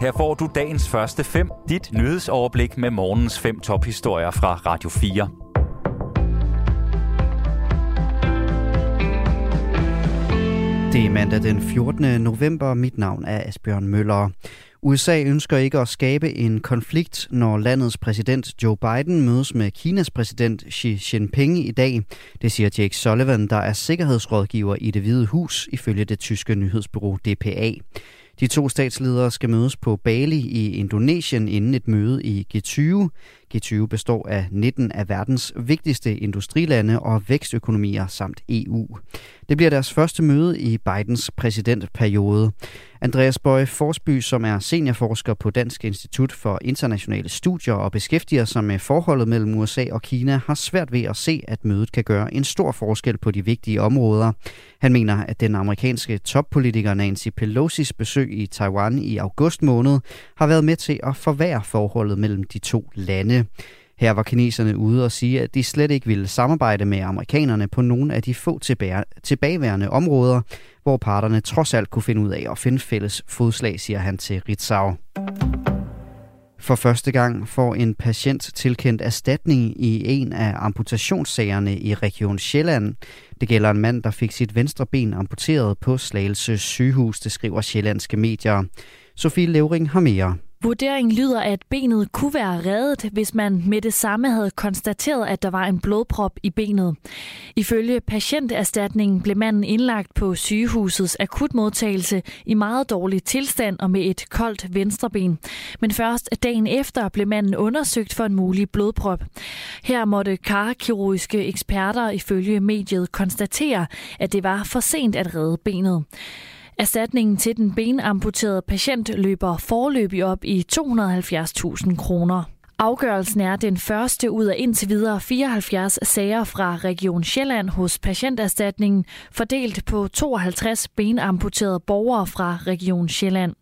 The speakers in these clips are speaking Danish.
Her får du dagens første fem, dit nyhedsoverblik med morgens fem tophistorier fra Radio 4. Det er mandag den 14. november. Mit navn er Asbjørn Møller. USA ønsker ikke at skabe en konflikt, når landets præsident Joe Biden mødes med Kinas præsident Xi Jinping i dag. Det siger Jake Sullivan, der er sikkerhedsrådgiver i det hvide hus, ifølge det tyske nyhedsbureau DPA. De to statsledere skal mødes på Bali i Indonesien inden et møde i G20. G20 består af 19 af verdens vigtigste industrilande og vækstøkonomier samt EU. Det bliver deres første møde i Bidens præsidentperiode. Andreas Bøje Forsby, som er seniorforsker på Dansk Institut for Internationale Studier og beskæftiger sig med forholdet mellem USA og Kina, har svært ved at se, at mødet kan gøre en stor forskel på de vigtige områder. Han mener, at den amerikanske toppolitiker Nancy Pelosi's besøg i Taiwan i august måned har været med til at forværre forholdet mellem de to lande. Her var kineserne ude og sige, at de slet ikke ville samarbejde med amerikanerne på nogle af de få tilbageværende områder, hvor parterne trods alt kunne finde ud af at finde fælles fodslag, siger han til Ritzau. For første gang får en patient tilkendt erstatning i en af amputationssagerne i Region Sjælland. Det gælder en mand, der fik sit venstre ben amputeret på Slagelse sygehus, det skriver sjællandske medier. Sofie Levering har mere. Vurderingen lyder, at benet kunne være reddet, hvis man med det samme havde konstateret, at der var en blodprop i benet. Ifølge patienterstatningen blev manden indlagt på sygehusets akutmodtagelse i meget dårlig tilstand og med et koldt venstreben. Men først dagen efter blev manden undersøgt for en mulig blodprop. Her måtte karkirurgiske eksperter ifølge mediet konstatere, at det var for sent at redde benet. Erstatningen til den benamputerede patient løber forløbig op i 270.000 kroner. Afgørelsen er den første ud af indtil videre 74 sager fra Region Sjælland hos Patienterstatningen, fordelt på 52 benamputerede borgere fra Region Sjælland.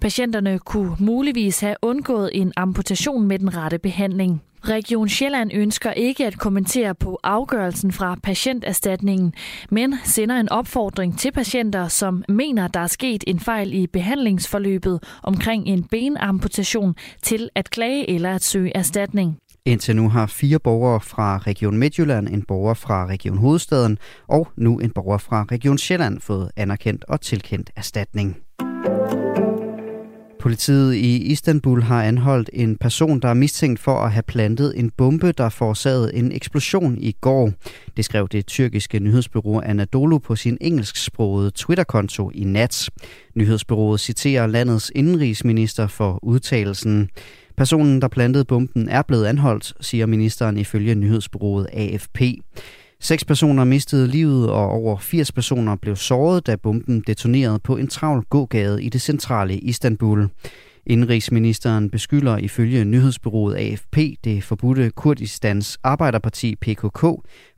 Patienterne kunne muligvis have undgået en amputation med den rette behandling. Region Sjælland ønsker ikke at kommentere på afgørelsen fra patienterstatningen, men sender en opfordring til patienter, som mener, der er sket en fejl i behandlingsforløbet omkring en benamputation, til at klage eller at søge erstatning. Indtil nu har fire borgere fra Region Midtjylland, en borger fra Region Hovedstaden og nu en borger fra Region Sjælland fået anerkendt og tilkendt erstatning. Politiet i Istanbul har anholdt en person, der er mistænkt for at have plantet en bombe, der forårsagede en eksplosion i går. Det skrev det tyrkiske nyhedsbureau Anadolu på sin engelsksprogede Twitter-konto i nat. Nyhedsbureauet citerer landets indenrigsminister for udtalelsen. Personen, der plantede bomben, er blevet anholdt, siger ministeren ifølge nyhedsbureauet AFP. Seks personer mistede livet, og over 80 personer blev såret, da bomben detonerede på en travl gågade i det centrale Istanbul. Indrigsministeren beskylder ifølge nyhedsbyrået AFP det forbudte Kurdistans Arbejderparti PKK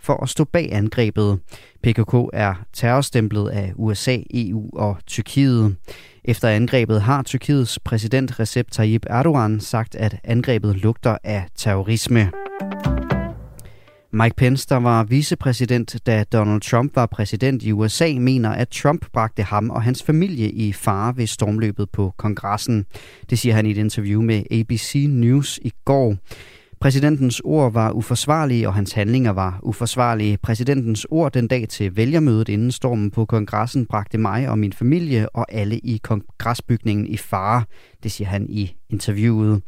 for at stå bag angrebet. PKK er terrorstemplet af USA, EU og Tyrkiet. Efter angrebet har Tyrkiets præsident Recep Tayyip Erdogan sagt, at angrebet lugter af terrorisme. Mike Pence, der var vicepræsident, da Donald Trump var præsident i USA, mener, at Trump bragte ham og hans familie i fare ved stormløbet på kongressen. Det siger han i et interview med ABC News i går. Præsidentens ord var uforsvarlige, og hans handlinger var uforsvarlige. Præsidentens ord den dag til vælgermødet inden stormen på kongressen bragte mig og min familie og alle i kongresbygningen i fare, det siger han i interviewet.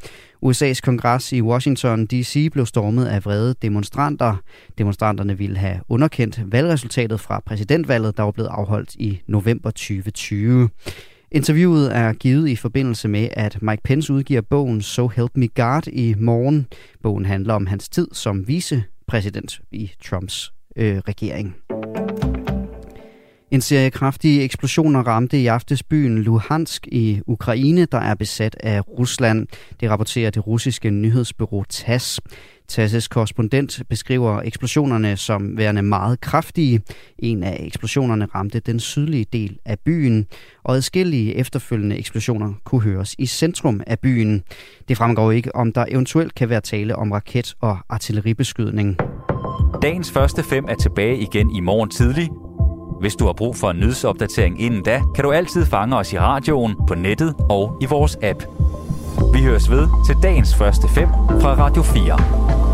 USA's kongres i Washington D.C. blev stormet af vrede demonstranter. Demonstranterne ville have underkendt valgresultatet fra præsidentvalget, der var blevet afholdt i november 2020. Interviewet er givet i forbindelse med, at Mike Pence udgiver bogen So Help Me God i morgen. Bogen handler om hans tid som vicepræsident i Trumps øh, regering. En serie kraftige eksplosioner ramte i aftes byen Luhansk i Ukraine, der er besat af Rusland. Det rapporterer det russiske nyhedsbureau TASS. TASSES korrespondent beskriver eksplosionerne som værende meget kraftige. En af eksplosionerne ramte den sydlige del af byen, og adskillige efterfølgende eksplosioner kunne høres i centrum af byen. Det fremgår ikke, om der eventuelt kan være tale om raket- og artilleribeskydning. Dagens første fem er tilbage igen i morgen tidlig. Hvis du har brug for en nyhedsopdatering inden da, kan du altid fange os i radioen, på nettet og i vores app. Vi høres ved til dagens første fem fra Radio 4.